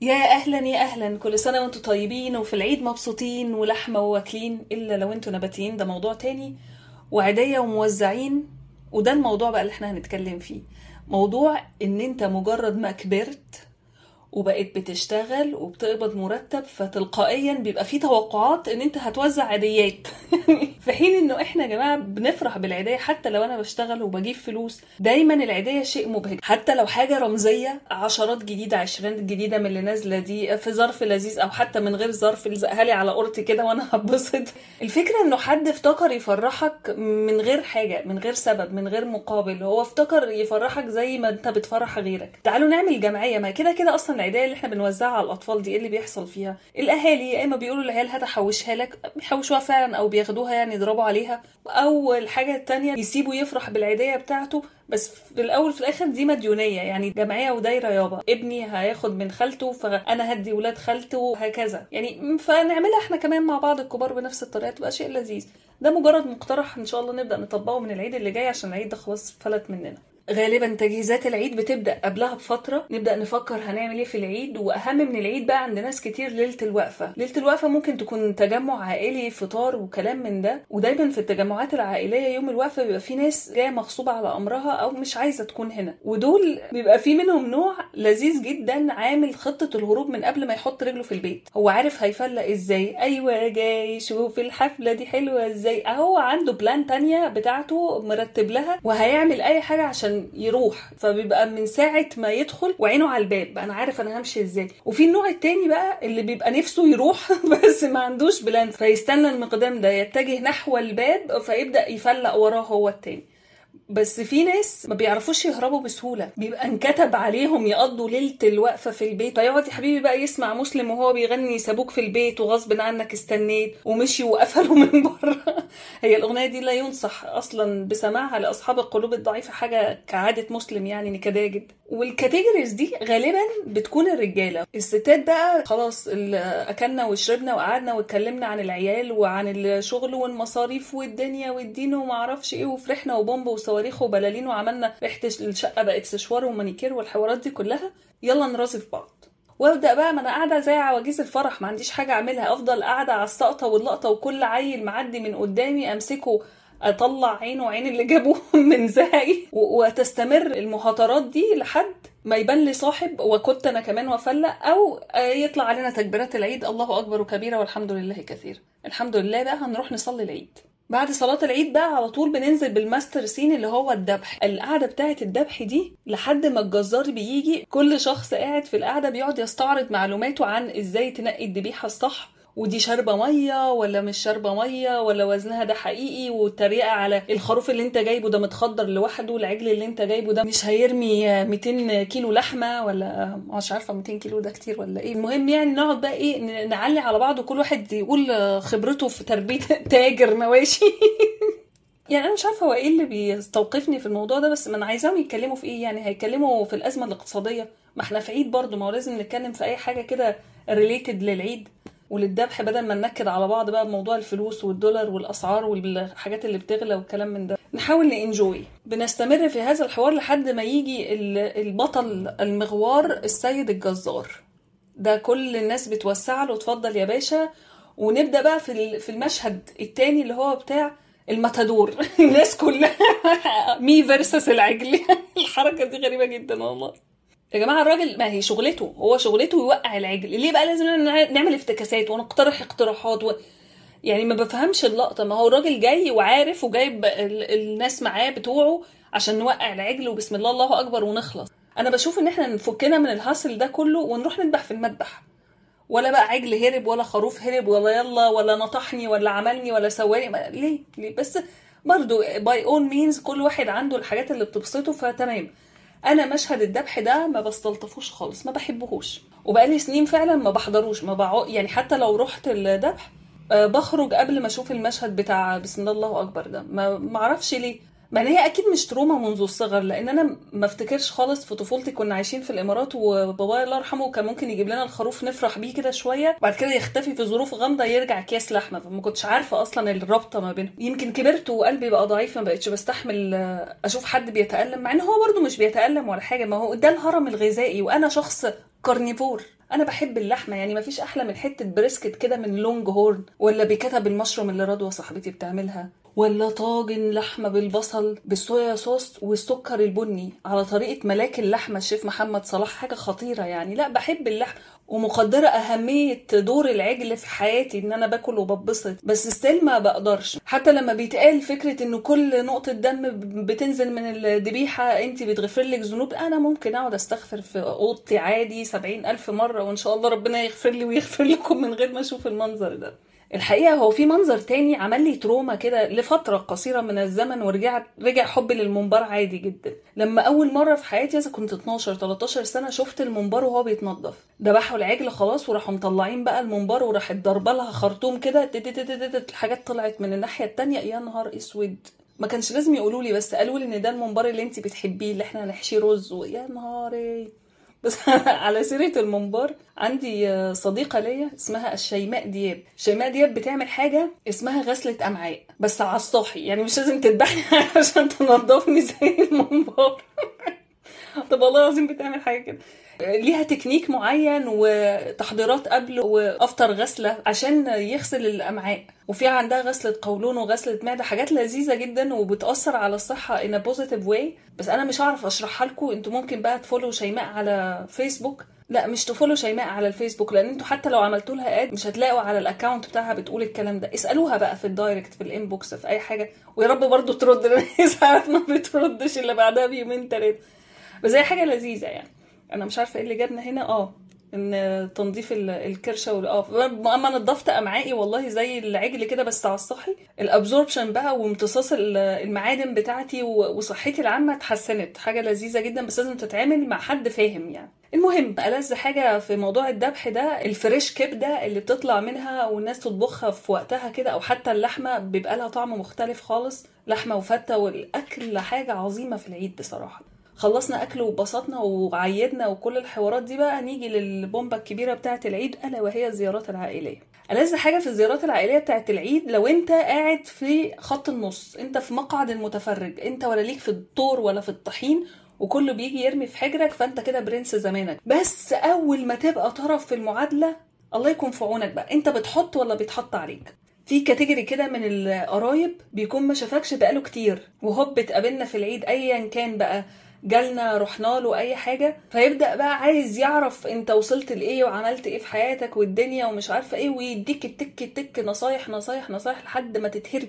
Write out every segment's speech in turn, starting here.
يا أهلا يا أهلا. كل سنة وأنتم طيبين وفي العيد مبسوطين ولحمة وواكلين إلا لو أنتوا نباتيين. ده موضوع تاني. وعيدية وموزعين. وده الموضوع بقى اللي إحنا هنتكلم فيه. موضوع إن أنت مجرد ما كبرت وبقيت بتشتغل وبتقبض مرتب فتلقائيا بيبقى في توقعات إن أنت هتوزع عيديات. في حين إنه إحنا يا جماعة بنفرح بالعيدية حتى لو أنا بشتغل وبجيب فلوس. دايما العيدية شيء مبهج. حتى لو حاجة رمزية عشرات جديدة عشرينات جديدة من اللي نازلة دي في ظرف لذيذ أو حتى من غير ظرف الزقها لي على قرطي كده وأنا هتبسط الفكرة إنه حد افتكر يفرحك من غير حاجة من غير سبب من غير مقابل. هو افتكر يفرحك زي ما أنت بتفرح غيرك. تعالوا نعمل جمعية. ما كده كده أصلا العيدية اللي إحنا بنوزعها على الأطفال دي إيه اللي بيحصل فيها؟ الأهالي يا إما بيقولوا للعيال هات احوشها لك بيحوشوها فعلا أو بياخدوها يعني يضربوا عليها. أو الحاجة التانية يسيبوا يفرح بالعيدية بتاعته بس في الأول في الآخر دي مديونية يعني جمعية ودايرة يابا. ابني هياخد من خالته فأنا هدي ولاد خالته وهكذا. يعني فنعملها إحنا كمان مع بعض الكبار بنفس الطريقة تبقى شيء لذيذ. ده مجرد مقترح إن شاء الله نبدأ نطبقه من العيد اللي جاي عشان العيد ده خلاص فلت مننا. غالبا تجهيزات العيد بتبدأ قبلها بفترة. نبدأ نفكر هنعمل إيه في العيد وأهم من العيد بقى عند ناس كتير ليلة الوقفة. ليلة الوقفة ممكن تكون تجمع عائلي فطار وكلام من ده. ودايما في التجمعات العائلية يوم الوقفة بيبقى في ناس جاية مغصوبة على أمرها أو مش عايزة تكون هنا. ودول بيبقى في منهم نوع لذيذ جدا عامل خطة الهروب من قبل ما يحط رجله في البيت. هو عارف هيفلق إزاي. أيوه جاي شوف الحفلة دي حلوة إزاي. هو عنده plan تانية بتاعته مرتب لها وهيعمل أي حاجة عشان يروح فبيبقى من ساعة ما يدخل وعينه على الباب أنا عارف أنا همشي إزاي. وفي النوع التاني بقى اللي بيبقى نفسه يروح بس ما عندوش plan فيستنى المقدام ده يتجه نحو الباب فيبدأ يفلق وراه هو التاني. بس في ناس ما بيعرفوش يهربوا بسهولة. بيبقى انكتب عليهم يقضوا ليلة الوقفة في البيت. فيقعد يا حبيبي بقى يسمع مسلم وهو بيغني سابوك في البيت وغصب عنك استنيت ومشي وقفلوا من بره. هي الأغنية دي لا ينصح أصلا بسماعها لأصحاب القلوب الضعيفة حاجة كعادة مسلم يعني نكدية جدا وال categories دي غالبا بتكون الرجالة. الستات بقى خلاص أكلنا وشربنا وقعدنا واتكلمنا عن العيال وعن الشغل والمصاريف والدنيا والدين وما أعرفش إيه وفرحنا وبومب وصواريخ وبلالين وعملنا ريحة الشقة بقت سشوار ومانيكير والحوارات دي كلها. يلا نرازي في بعض. وأبدأ بقى ما أنا قاعدة زي عواجيز الفرح ما عنديش حاجة أعملها. أفضل قاعدة على السقطة واللقطة وكل عيل معدي من قدامي أمسكه أطلع عينه وعين اللي جابوه من زهقي. وتستمر المهاترات دي لحد ما يبان لي صاحب وكنت أنا كمان وافلق أو يطلع علينا تكبيرات العيد. الله أكبر كبيره والحمد لله كثير. الحمد لله بقى هنروح نصلي العيد. بعد صلاة العيد بقى على طول بننزل بالماستر سين اللي هو الذبح القعدة بتاعة الذبح دي لحد ما الجزار بيجي كل شخص قاعد في القعدة بيقعد يستعرض معلوماته عن إزاي تنقي الذبيحة الصح ودي شاربه مية ولا مش شاربه مية ولا وزنها ده حقيقي والتريقه على الخروف اللي انت جايبه ده متخدر لوحده العجل اللي انت جايبه ده مش هيرمي 200 كيلو لحمة ولا مش عارفة 200 كيلو ده كتير ولا إيه. المهم يعني نقعد بقى إيه نعلي على بعض وكل واحد يقول خبرته في تربية تاجر مواشي. يعني أنا مش عارفة هو إيه اللي بيستوقفني في الموضوع ده بس ما أنا عايزاهم يتكلموا في إيه؟ يعني هيتكلموا في الأزمة الاقتصادية. ما إحنا في عيد برضه ما هو لازم نتكلم في أي حاجة كده ريليتد للعيد. وللذبح بدل ما ننكد على بعض بقى بموضوع الفلوس والدولار والأسعار والحاجات اللي بتغلى والكلام من ده نحاول نإنجوي. بنستمر في هذا الحوار لحد ما يجي البطل المغوار السيد الجزار. ده كل الناس بتوسع له اتفضل يا باشا. ونبدأ بقى في في المشهد التاني اللي هو بتاع الماتادور. الناس كلها مي فيرسس العجل. الحركة دي غريبة جدا والله. يا جماعة الراجل ما هي شغلته هو شغلته يوقع العجل. ليه بقى لازم نعمل افتكاسات ونقترح اقتراحات و... يعني ما بفهمش اللقطة. ما هو الراجل جاي وعارف وجايب الناس معاه بتوعه عشان نوقع العجل وبسم الله الله أكبر ونخلص. أنا بشوف إن إحنا نفكنا من ال hassle ده كله ونروح نذبح في المذبح. ولا بقى عجل هرب ولا خروف هرب ولا يلا ولا نطحني ولا عملني ولا سواني. ليه؟ ليه؟ بس برضو by all means كل واحد عنده الحاجات اللي بتبسطه فتمام. أنا مشهد الذبح ده ما بستلطفوش خالص ما بحبهوش. وبقالي سنين فعلا ما بحضروش ما بقعد يعني حتى لو رحت الذبح بخرج قبل ما أشوف المشهد بتاع بسم الله الله أكبر ده. ما معرفش ليه. ما هي أكيد مش trauma منذ الصغر لأن أنا ما افتكرش خالص في طفولتي كنا عايشين في الإمارات وبابا الله يرحمه كان ممكن يجيب لنا الخروف نفرح بيه كده شوية بعد كده يختفي في ظروف غامضة يرجع أكياس لحمة فما كنتش عارفة أصلا الرابطة ما بينهم. يمكن كبرت وقلبي بقى ضعيف ما بقتش بستحمل أشوف حد بيتألم مع إن هو برده مش بيتألم ولا حاجة ما هو ده الهرم الغذائي وأنا شخص carnivore. أنا بحب اللحمة يعني مفيش أحلى من حتة brisket كده من Longhorn ولا بيكاتا بالمشروم اللي رضوى صاحبتي بتعملها. ولا طاجن لحمة بالبصل بالصويا صوص والسكر البني على طريقة ملاك اللحمة الشيف محمد صلاح. حاجة خطيرة يعني. لا بحب اللحمه ومقدرة أهمية دور العجل في حياتي إن أنا باكل وببسط. بس ستيل ما بقدرش. حتى لما بيتقال فكرة إن كل نقطة دم بتنزل من الذبيحة أنت بتغفر لك ذنوب أنا ممكن أقعد أستغفر في أوضتي عادي سبعين ألف مرة وإن شاء الله ربنا يغفر لي ويغفر لكم من غير ما أشوف المنظر ده. الحقيقة هو في منظر تاني عمل لي تروما كده لفترة قصيرة من الزمن ورجعت رجع حبي للمنبر عادي جدا. لما أول مرة في حياتي اذا كنت 12 13 سنة شفت المنبر وهو بيتنضف. ذبحوا العجل خلاص وراحوا مطلعين بقى المنبر وراحت ضربه لها خرطوم كده الحاجات طلعت من الناحية التانية. يا نهار أسود. ما كانش لازم يقولوا لي بس قالوا لي إن ده المنبر اللي انت بتحبيه اللي إحنا هنحشيه رز يا نهاري. بس على سيرة المنبر عندي صديقة ليا اسمها الشيماء دياب. شيماء دياب بتعمل حاجة اسمها غسلة أمعاء بس على الصاحي يعني مش لازم تذبحني عشان تنضفني زي المنبر. طب والله العظيم بتعمل حاجة كده. ليها تكنيك معين وتحضيرات قبل وأفطر غسلة عشان يغسل الأمعاء. وفي عندها غسلة قولون وغسلة معدة حاجات لذيذة جدا وبتأثر على الصحة in positive way بس أنا مش هعرف أشرحها لكم. أنتوا ممكن بقى ت follow شيماء على فيسبوك لا مش ت follow شيماء على الفيسبوك لأن أنتوا حتى لو عملتوا لها add مش هتلاقوا على ال account بتاعها بتقول الكلام ده. اسألوها بقى في ال direct في ال inbox في أي حاجة. ويا رب برضو ترد لأن ساعات ما بتردش الا بعدها بيومين تلاتة. بس هي حاجة لذيذة يعني. أنا مش عارفة إيه اللي جابنا هنا. آه إن تنظيف الكرشة آه أما نضفت أمعائي والله زي العجل كده بس على الصحي. الأبزوربشن بقى وامتصاص المعادن بتاعتي وصحتي العامة اتحسنت. حاجة لذيذة جدا بس لازم تتعامل مع حد فاهم يعني. المهم ألذ حاجة في موضوع الذبح ده الفريش كبدة اللي بتطلع منها والناس تطبخها في وقتها كده أو حتى اللحمة بيبقى لها طعم مختلف خالص. لحمة وفتة والأكل حاجة عظيمة في العيد بصراحة. خلصنا أكل وبسطنا وعيدنا وكل الحوارات دي بقى نيجي للبومبا الكبيرة بتاعة العيد ألا وهي الزيارات العائلية. ألذ حاجة في الزيارات العائلية بتاعة العيد؟ لو أنت قاعد في خط النص أنت في مقعد المتفرج أنت ولا ليك في الطور ولا في الطحين وكله بيجي يرمي في حجرك فأنت كده برنس زمانك. بس أول ما تبقى طرف في المعادلة الله يكون في عونك بقى. أنت بتحط ولا بيتحط عليك؟ في كاتيجوري كده من القرايب بيكون ما شافكش بقاله كتير وهوب اتقابلنا في العيد ايا كان بقى. جالنا رحنا له أي حاجة فيبدأ بقى عايز يعرف أنت وصلت لإيه وعملت إيه في حياتك والدنيا ومش عارفة إيه ويديك التيك التيك نصايح نصايح نصايح لحد ما تتهري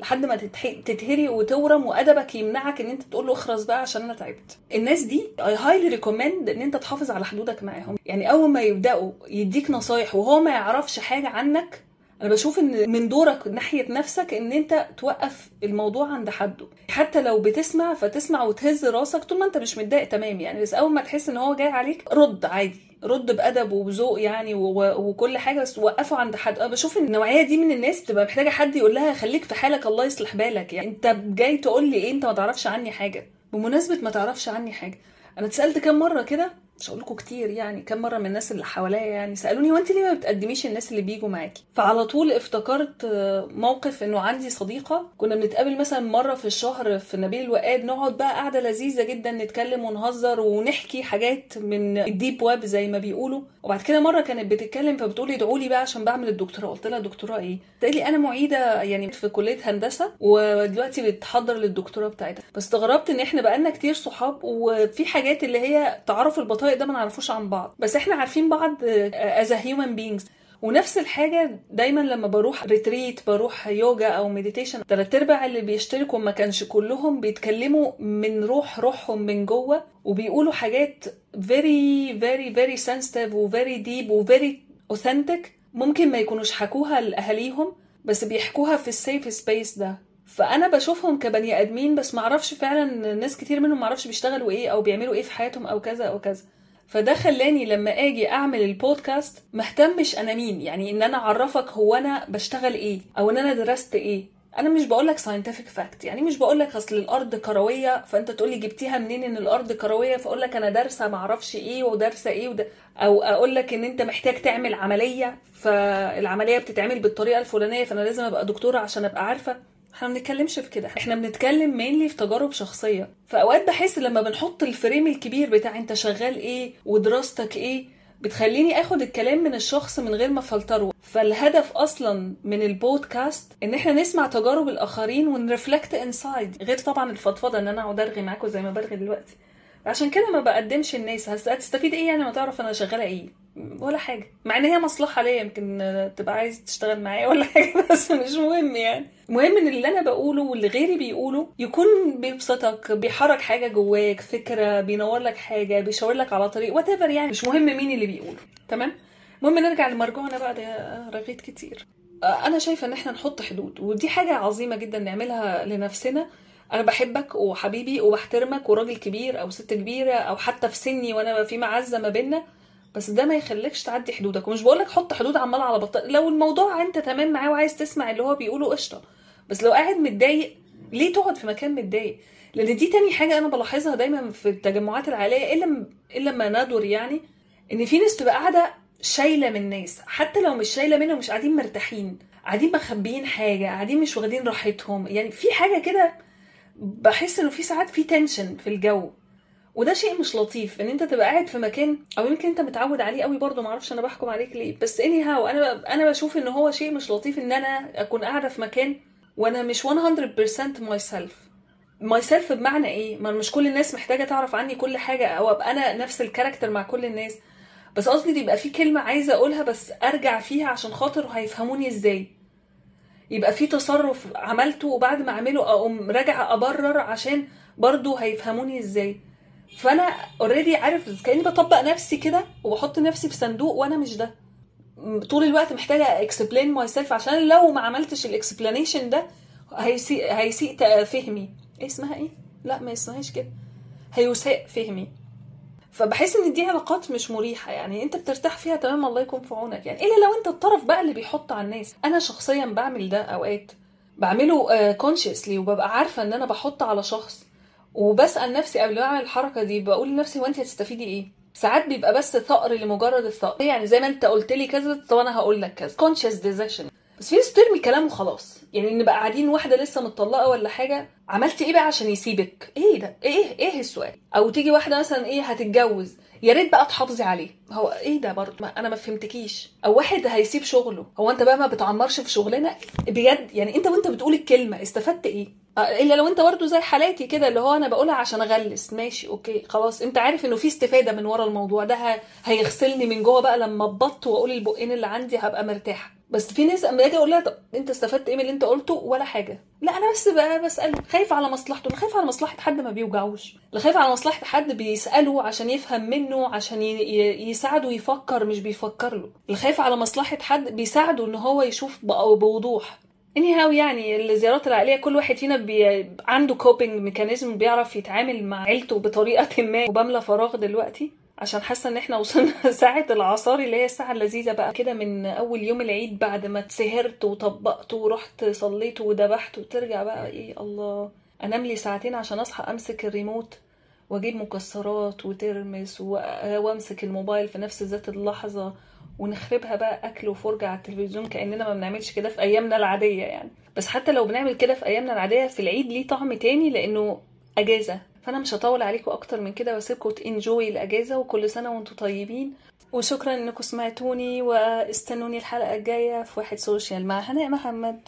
لحد ما تتهري وتورم وأدبك يمنعك إن أنت تقول له اخرس بقى عشان أنا تعبت. الناس دي I highly recommend إن أنت تحافظ على حدودك معاهم. يعني أول ما يبدأوا يديك نصايح وهو ما يعرفش حاجة عنك أنا بشوف إن من دورك ناحية نفسك إن أنت توقف الموضوع عند حده. حتى لو بتسمع فتسمع وتهز راسك طول ما أنت مش متضايق تمام يعني بس أول ما تحس إن هو جاي عليك رد عادي رد بأدب وبذوق يعني وكل حاجة بس وقفوا عند حد. أنا بشوف إن النوعية دي من الناس بتبقى محتاجة حد يقول لها خليك في حالك الله يصلح بالك يعني. أنت جاي تقول لي إيه؟ أنت ما تعرفش عني حاجة. بمناسبة ما تعرفش عني حاجة أنا اتسألت كام مرة كده مش هقول لكم كتير يعني كم مرة من الناس اللي حواليا يعني سألوني وانت ليه ما بتقدميش الناس اللي بيجوا معاكي؟ فعلى طول افتكرت موقف إنه عندي صديقة كنا بنتقابل مثلا مرة في الشهر في نبيل الوقاد نقعد بقى قعده لذيذة جدا نتكلم ونهزر ونحكي حاجات من ال deep web زي ما بيقولوا. وبعد كده مرة كانت بتتكلم فبتقولي ادعوا لي بقى عشان بعمل الدكتوراه. قلت لها دكتوراه إيه؟ قالت لي أنا معيدة يعني في كلية هندسة ودلوقتي بتحضر للدكتوراه بتاعتها. فاستغربت إن إحنا بقالنا كتير صحاب وفي حاجات اللي هي تعرف البطايق ده ما نعرفوش عن بعض بس إحنا عارفين بعض از human beings ونفس الحاجة دايما لما بروح retreat بروح يوجا أو meditation تلات أرباع اللي بيشتركوا ما كانش كلهم بيتكلموا من روح روحهم من جوه وبيقولوا حاجات very very very sensitive و very deep و very authentic ممكن ما يكونوش حكوها لأهاليهم بس بيحكوها في ال safe space ده. فأنا بشوفهم كبني آدمين بس معرفش فعلا ناس كتير منهم معرفش بيشتغلوا إيه أو بيعملوا إيه في حياتهم أو كذا أو كذا. فده خلاني لما آجي أعمل البودكاست مهتمش أنا مين يعني إن أنا أعرفك هو أنا بشتغل إيه أو إن أنا درست إيه. أنا مش بقول لك scientific fact يعني مش بقول لك أصل الأرض كروية فأنت تقول لي جبتيها منين إن الأرض كروية فأقول لك أنا دارسة ما أعرفش إيه ودارسة إيه وده أو أقول لك إن أنت محتاج تعمل عملية فالعملية بتتعمل بالطريقة الفلانية فأنا لازم أبقى دكتورة عشان أبقى عارفة. إحنا ما بنتكلمش في كده. إحنا بنتكلم mainly في تجارب شخصية. فأوقات بحس لما بنحط ال frame الكبير بتاع انت شغال إيه ودراستك إيه بتخليني آخد الكلام من الشخص من غير ما فلتره فالهدف أصلا من البودكاست إن إحنا نسمع تجارب الآخرين ون reflect inside غير طبعا الفضفضة إن أنا أقعد أرغي معاكم زي ما برغي دلوقتي. عشان كده ما بقدمش الناس. هتستفيد إيه يعني ما تعرف أنا شغالة إيه؟ ولا حاجة. مع إن هي مصلحة ليا يمكن تبقى عايز تشتغل معايا ولا حاجة بس مش مهم يعني. المهم إن اللي أنا بقوله واللي غيري بيقوله يكون بيبسطك بيحرك حاجة جواك فكرة بينور لك حاجة بيشاور لك على طريق وات يعني. مش مهم مين اللي بيقوله. تمام؟ المهم نرجع لمرجوعنا ده رغيت كتير. أنا شايفة إن إحنا نحط حدود ودي حاجة عظيمة جدا نعملها لنفسنا. أنا بحبك وحبيبي وبحترمك وراجل كبير أو ست كبيرة أو حتى في سني وأنا في معزة ما بينا بس ده ما يخليكش تعدي حدودك. ومش بقولك حط حدود عمال على بطال. لو الموضوع انت تمام معاه وعايز تسمع اللي هو بيقوله قشطة. بس لو قاعد متضايق ليه تقعد في مكان متضايق؟ لأن دي تاني حاجة أنا بلاحظها دايما في التجمعات العائلية إلا إلا ما ندر يعني إن في ناس تبقى قاعدة شايلة من ناس. حتى لو مش شايلة منهم مش قاعدين مرتاحين قاعدين مخبيين حاجة قاعدين مش واخدين راحتهم. يعني في حاجة كده بحس إنه في ساعات في tension في الجو. وده شيء مش لطيف إن أنت تبقى قاعد في مكان أو يمكن أنت متعود عليه قوي برضه معرفش أنا بحكم عليك ليه. بس anyhow أنا أنا بشوف إن هو شيء مش لطيف إن أنا أكون قاعدة في مكان وأنا مش 100% myself myself بمعنى إيه؟ ما مش كل الناس محتاجة تعرف عني كل حاجة أو أبقى أنا نفس ال character مع كل الناس. بس قصدي يبقى في كلمة عايزة أقولها بس أرجع فيها عشان خاطر هيفهموني إزاي. يبقى في تصرف عملته وبعد ما أعمله أقوم راجعة أبرر عشان برضه هيفهموني إزاي. فانا already عارف كأني بطبق نفسي كده وبحط نفسي في صندوق وأنا مش ده. طول الوقت محتاجة explain myself عشان لو ما عملتش ال explanation ده هيسيء هيسيء فهمي. إيه اسمها إيه؟ لا ما اسمهاش كده. هيساء فهمي. فبحس إن دي علاقات مش مريحة يعني. أنت بترتاح فيها تمام الله يكون في عونك يعني. إلا لو أنت الطرف بقى اللي بيحط على الناس. أنا شخصيا بعمل ده أوقات. بعمله consciously وببقى عارفة إن أنا بحط على شخص. وبسأل نفسي قبل ما أعمل الحركة دي بقول لنفسي وانت هتستفيدي إيه؟ ساعات بيبقى بس ثأر لمجرد الثأر. يعني زي ما أنت قلت لي كذا طب أنا هقول لك كذا. conscious decision بس في ناس ترمي كلام وخلاص. يعني نبقى قاعدين واحدة لسه متطلقة ولا حاجة عملت إيه بقى عشان يسيبك؟ إيه ده؟ إيه إيه السؤال؟ أو تيجي واحدة مثلا إيه هتتجوز. يا ريت بقى تحافظي عليه. هو إيه ده برضه؟ أنا ما فهمتكيش. أو واحد هيسيب شغله. هو أنت بقى ما بتعمرش في شغلنا بجد؟ يعني أنت وأنت بتقول الكلمة استفدت إيه؟ إلا لو أنت برضه زي حالاتي كده اللي هو أنا بقولها عشان أغلس. ماشي أوكي خلاص. أنت عارف إنه في استفادة من ورا الموضوع ده هيغسلني من جوه بقى لما أبط وأقول البقين اللي عندي هبقى مرتاحة. بس في ناس أما أجي أقول لها طب أنت استفدت إيه من اللي أنت قلته؟ ولا حاجة. لا أنا بس بقى بسال خايف على مصلحته. اللي خايف على مصلحة حد ما بيوجعوش. اللي خايف على مصلحة حد بيسأله عشان يفهم منه عشان يساعده يفكر مش بيفكر له. اللي خايف على مصلحة حد بيساعده إن هو يشوف بوضوح. anyhow يعني الزيارات العائلية كل واحد فينا بي... عنده coping mechanism بيعرف يتعامل مع عيلته بطريقة ما. وبملى فراغ دلوقتي عشان حاسة إن إحنا وصلنا ساعة العصاري اللي هي الساعة اللذيذة بقى كده من أول يوم العيد بعد ما اتسهرت وطبقت ورحت صليت وذبحت وترجع بقى. إيه الله. أنام لي ساعتين عشان أصحى أمسك الريموت وأجيب مكسرات وترمس وأمسك الموبايل في نفس ذات اللحظة ونخربها بقى أكل وفرجة على التلفزيون كأننا ما بنعملش كده في أيامنا العادية يعني. بس حتى لو بنعمل كده في أيامنا العادية في العيد ليه طعم تاني؟ لأنه أجازة. فأنا مش هطول عليكم أكتر من كده وأسيبكم تنجوي الأجازة وكل سنة وأنتم طيبين. وشكرا إنكم سمعتوني وأستنوني الحلقة الجاية في واحد سوشيال مع هناء محمد.